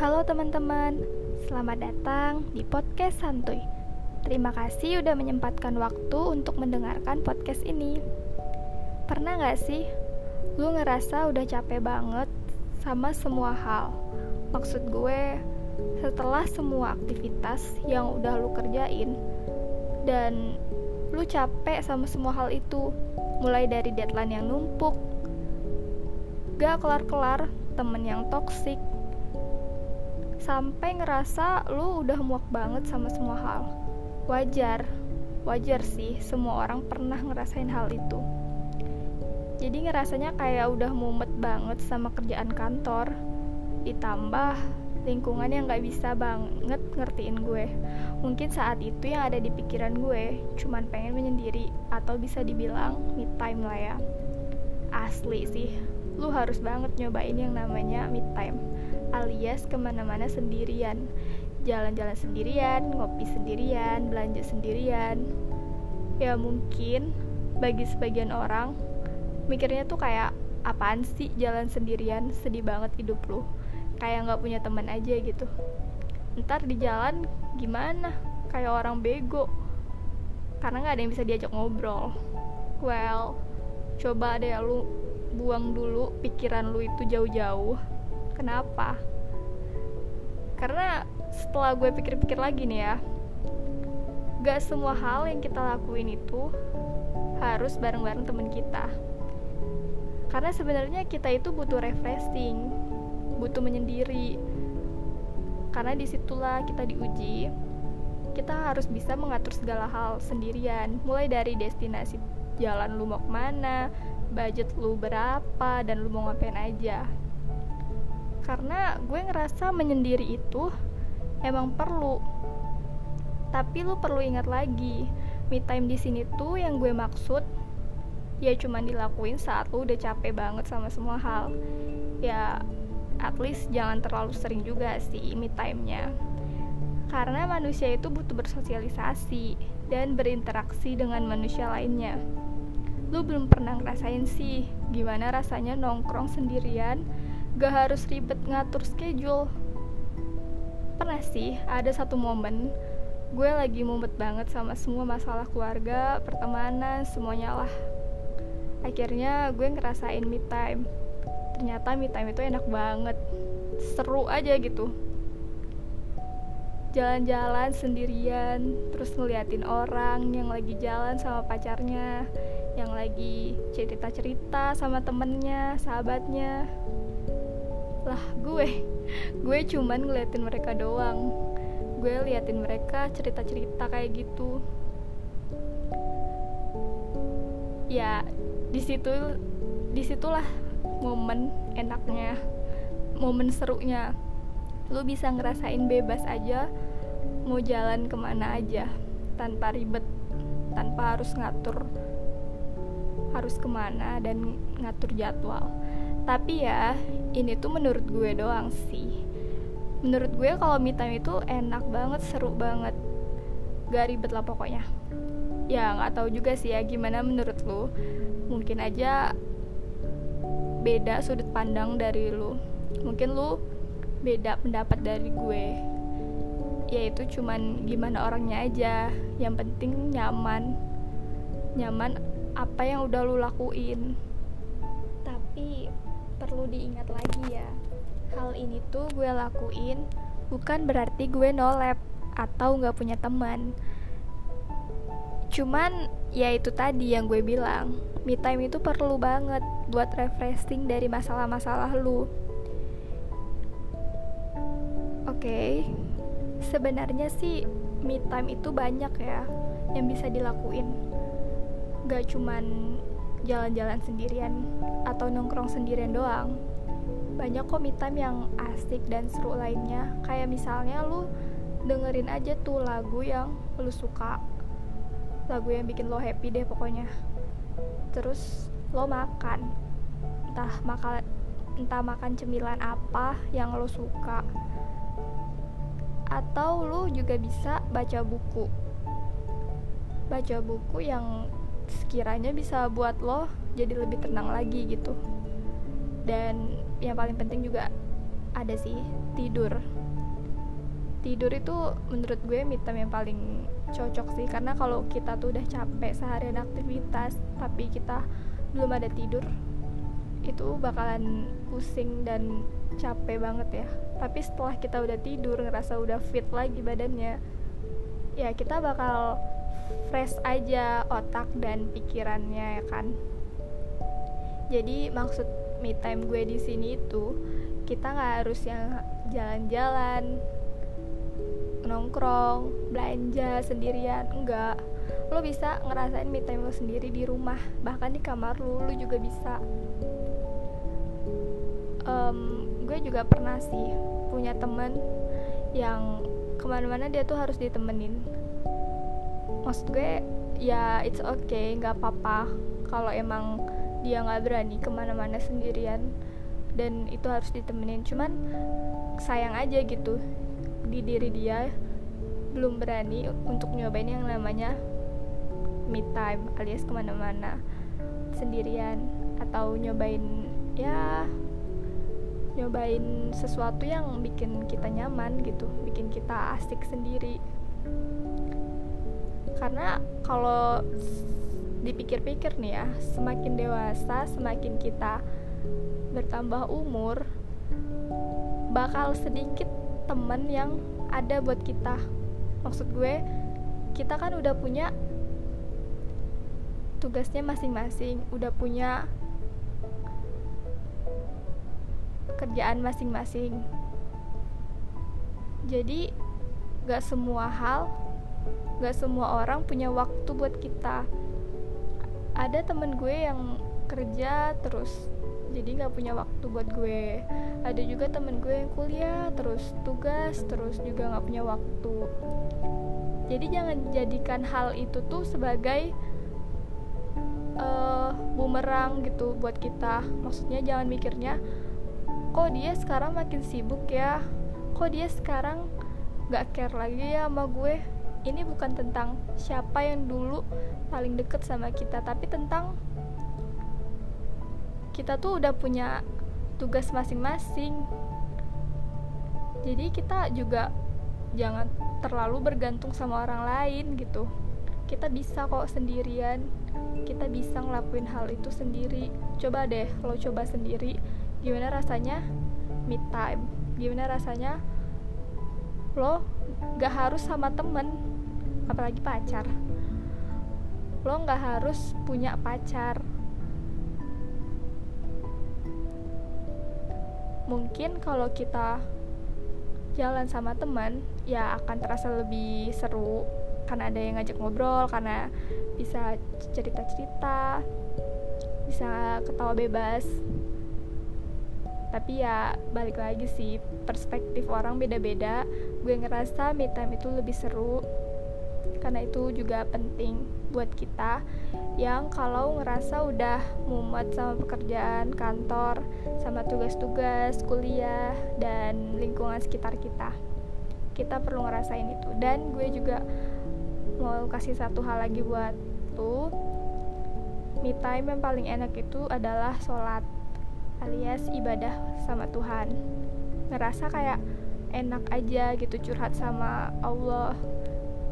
Halo teman-teman, selamat datang di podcast Santuy. Terima kasih udah menyempatkan waktu untuk mendengarkan podcast ini. Pernah gak sih lu ngerasa udah capek banget sama semua hal? Maksud gue, setelah semua aktivitas yang udah lu kerjain dan lu capek sama semua hal itu, mulai dari deadline yang numpuk, gak kelar-kelar, temen yang toksik, sampai ngerasa lu udah muak banget sama semua hal. Wajar, wajar sih semua orang pernah ngerasain hal itu. Jadi ngerasanya kayak udah mumet banget sama kerjaan kantor, ditambah lingkungan yang gak bisa banget ngertiin gue. Mungkin saat itu yang ada di pikiran gue cuman pengen menyendiri atau bisa dibilang me time lah ya. Asli sih, lu harus banget nyobain yang namanya me time alias ke mana-mana sendirian. Jalan-jalan sendirian, ngopi sendirian, belanja sendirian. Ya mungkin bagi sebagian orang mikirnya tuh kayak apaan sih jalan sendirian? Sedih banget hidup lu. Kayak nggak punya teman aja gitu. Ntar di jalan gimana? Kayak orang bego. Karena nggak ada yang bisa diajak ngobrol. Well coba deh lu buang dulu pikiran lu itu jauh-jauh Kenapa? Karena setelah gue pikir-pikir lagi nih ya, gak semua hal yang kita lakuin itu harus bareng-bareng temen kita. Karena sebenarnya kita itu butuh refreshing, butuh menyendiri. Karena di situlah kita diuji, kita harus bisa mengatur segala hal sendirian, mulai dari destinasi jalan lu mau ke mana, budget lu berapa, dan lu mau ngapain aja. Karena gue ngerasa menyendiri itu emang perlu. Tapi lu perlu ingat lagi me time di sini tuh yang gue maksud ya cuma dilakuin saat lu udah capek banget sama semua hal. Ya at least jangan terlalu sering juga sih me time-nya. Karena manusia itu butuh bersosialisasi dan berinteraksi dengan manusia lainnya lu belum pernah ngerasain sih gimana rasanya nongkrong sendirian gak harus ribet ngatur schedule. Pernah sih ada satu momen gue lagi mumet banget sama semua masalah keluarga pertemanan semuanya lah. Akhirnya gue ngerasain me time. Ternyata me time itu enak banget seru aja gitu. Jalan-jalan sendirian terus ngeliatin orang yang lagi jalan sama pacarnya yang lagi cerita-cerita sama temennya sahabatnya. Lah gue gue cuman ngeliatin mereka doang. Gue liatin mereka cerita-cerita kayak gitu. Ya di situ di situlah momen enaknya momen serunya. Lu bisa ngerasain bebas aja mau jalan ke mana aja tanpa ribet tanpa harus ngatur harus ke mana dan ngatur jadwal. Tapi ya ini tuh menurut gue doang sih. Menurut gue kalau me time itu enak banget seru banget. Gak ribet lah pokoknya. Ya nggak tahu juga sih ya gimana menurut lu? Mungkin aja beda sudut pandang dari lu. Mungkin lu beda pendapat dari gue. Yaitu cuman gimana orangnya aja. Yang penting nyaman. Nyaman apa yang udah lu lakuin. Tapi perlu diingat lagi ya hal ini tuh gue lakuin bukan berarti gue nolep atau nggak punya teman. Cuman ya itu tadi yang gue bilang me time itu perlu banget buat refreshing dari masalah-masalah lu. Oke okay. sebenarnya sih me time itu banyak ya yang bisa dilakuin gak cuman jalan-jalan sendirian atau nongkrong sendirian doang. Banyak kok me time yang asik dan seru lainnya. Kayak misalnya lu dengerin aja tuh lagu yang lu suka. Lagu yang bikin lo happy deh pokoknya. Terus lo makan. Entah makan entah makan cemilan apa yang lo suka. Atau lu juga bisa baca buku. Baca buku yang sekiranya bisa buat lo jadi lebih tenang lagi gitu. Dan yang paling penting juga ada sih tidur. Tidur itu menurut gue me time yang paling cocok sih karena kalau kita tuh udah capek seharian aktivitas tapi kita belum ada tidur itu bakalan pusing dan capek banget ya. Tapi setelah kita udah tidur ngerasa udah fit lagi badannya ya kita bakal fresh aja otak dan pikirannya ya kan? Jadi maksud me time gue di sini itu kita nggak harus yang jalan-jalan nongkrong belanja sendirian enggak lo bisa ngerasain me time lo sendiri di rumah bahkan di kamar lo lo juga bisa. Um, gue juga pernah sih punya temen yang ke mana-mana dia tuh harus ditemenin maksud gue ya it's okay nggak apa-apa kalau emang dia nggak berani ke mana-mana sendirian dan itu harus ditemenin. Cuman sayang aja gitu di diri dia belum berani untuk nyobain yang namanya me time alias ke mana-mana sendirian atau nyobain ya nyobain sesuatu yang bikin kita nyaman gitu bikin kita asik sendiri karena kalau dipikir-pikir nih ya semakin dewasa semakin kita bertambah umur bakal sedikit temen yang ada buat kita. Maksud gue kita kan udah punya tugasnya masing-masing udah punya kerjaan masing-masing. Jadi gak semua hal gak semua orang punya waktu buat kita. Ada temen gue yang kerja terus jadi nggak punya waktu buat gue. Ada juga temen gue yang kuliah terus tugas terus juga nggak punya waktu. Jadi jangan jadikan hal itu tuh sebagai uh, bumerang gitu buat kita. Maksudnya jangan mikirnya kok dia sekarang makin sibuk ya? Kok dia sekarang nggak care lagi ya sama gue ini bukan tentang siapa yang dulu paling deket sama kita tapi tentang kita tuh udah punya tugas masing-masing. Jadi kita juga jangan terlalu bergantung sama orang lain gitu. Kita bisa kok sendirian kita bisa ngelakuin hal itu sendiri. Coba deh lo coba sendiri gimana rasanya me time? Gimana rasanya lo gak harus sama temen apalagi pacar. Lo gak harus punya pacar. Mungkin kalau kita jalan sama teman ya akan terasa lebih seru karena ada yang ngajak ngobrol karena bisa cerita-cerita bisa ketawa bebas. Tapi ya balik lagi sih perspektif orang beda-beda. Gue ngerasa me time itu lebih seru karena itu juga penting buat kita yang kalau ngerasa udah mumet sama pekerjaan kantor sama tugas-tugas kuliah dan lingkungan sekitar kita. Kita perlu ngerasain itu. Dan gue juga mau kasih satu hal lagi buat tuh me time yang paling enak itu adalah sholat alias ibadah sama Tuhan. Ngerasa kayak enak aja gitu curhat sama Allah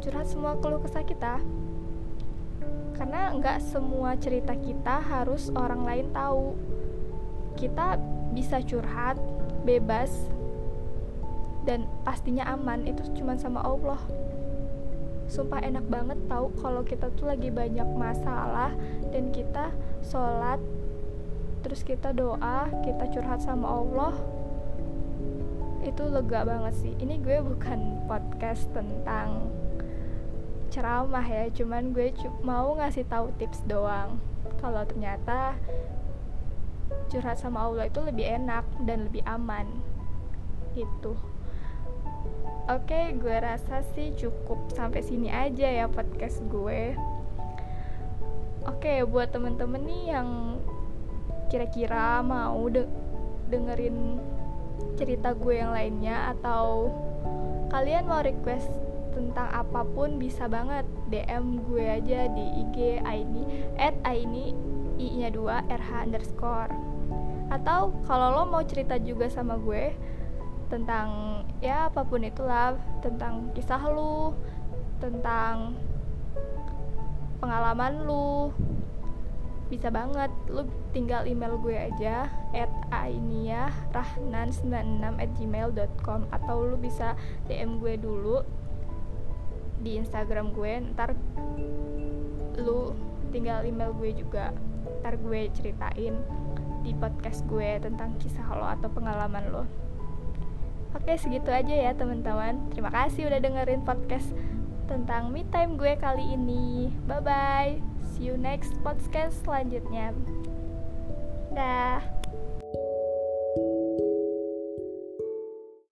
curhat semua keluh kesah kita. Karena nggak semua cerita kita harus orang lain tahu. Kita bisa curhat bebas dan pastinya aman. Itu cuma sama Allah. Sumpah enak banget tahu kalau kita tuh lagi banyak masalah dan kita sholat terus kita doa kita curhat sama Allah. Itu lega banget sih. Ini gue bukan podcast tentang ceramah ya cuman gue mau ngasih tahu tips doang. Kalau ternyata curhat sama Allah itu lebih enak dan lebih aman gitu. Oke gue rasa sih cukup sampai sini aja ya podcast gue. Oke buat temen-temen nih yang kira-kira mau de dengerin cerita gue yang lainnya atau kalian mau request tentang apa pun bisa banget. DM gue aja di IG Aini at Aini I nya 2 RH underscore. Atau kalau lo mau cerita juga sama gue tentang ya apa pun itulah tentang kisah lu tentang pengalaman lu bisa banget. Lu tinggal email gue aja at ainia rahnan 96 at gmail.com atau lu bisa DM gue dulu di Instagram gue ntar lu tinggal email gue juga. Ntar gue ceritain di podcast gue tentang kisah lo atau pengalaman lo. Oke segitu aja ya teman-teman. Terima kasih udah dengerin podcast tentang me time gue kali ini. Bye bye See you next podcast selanjutnya. Dah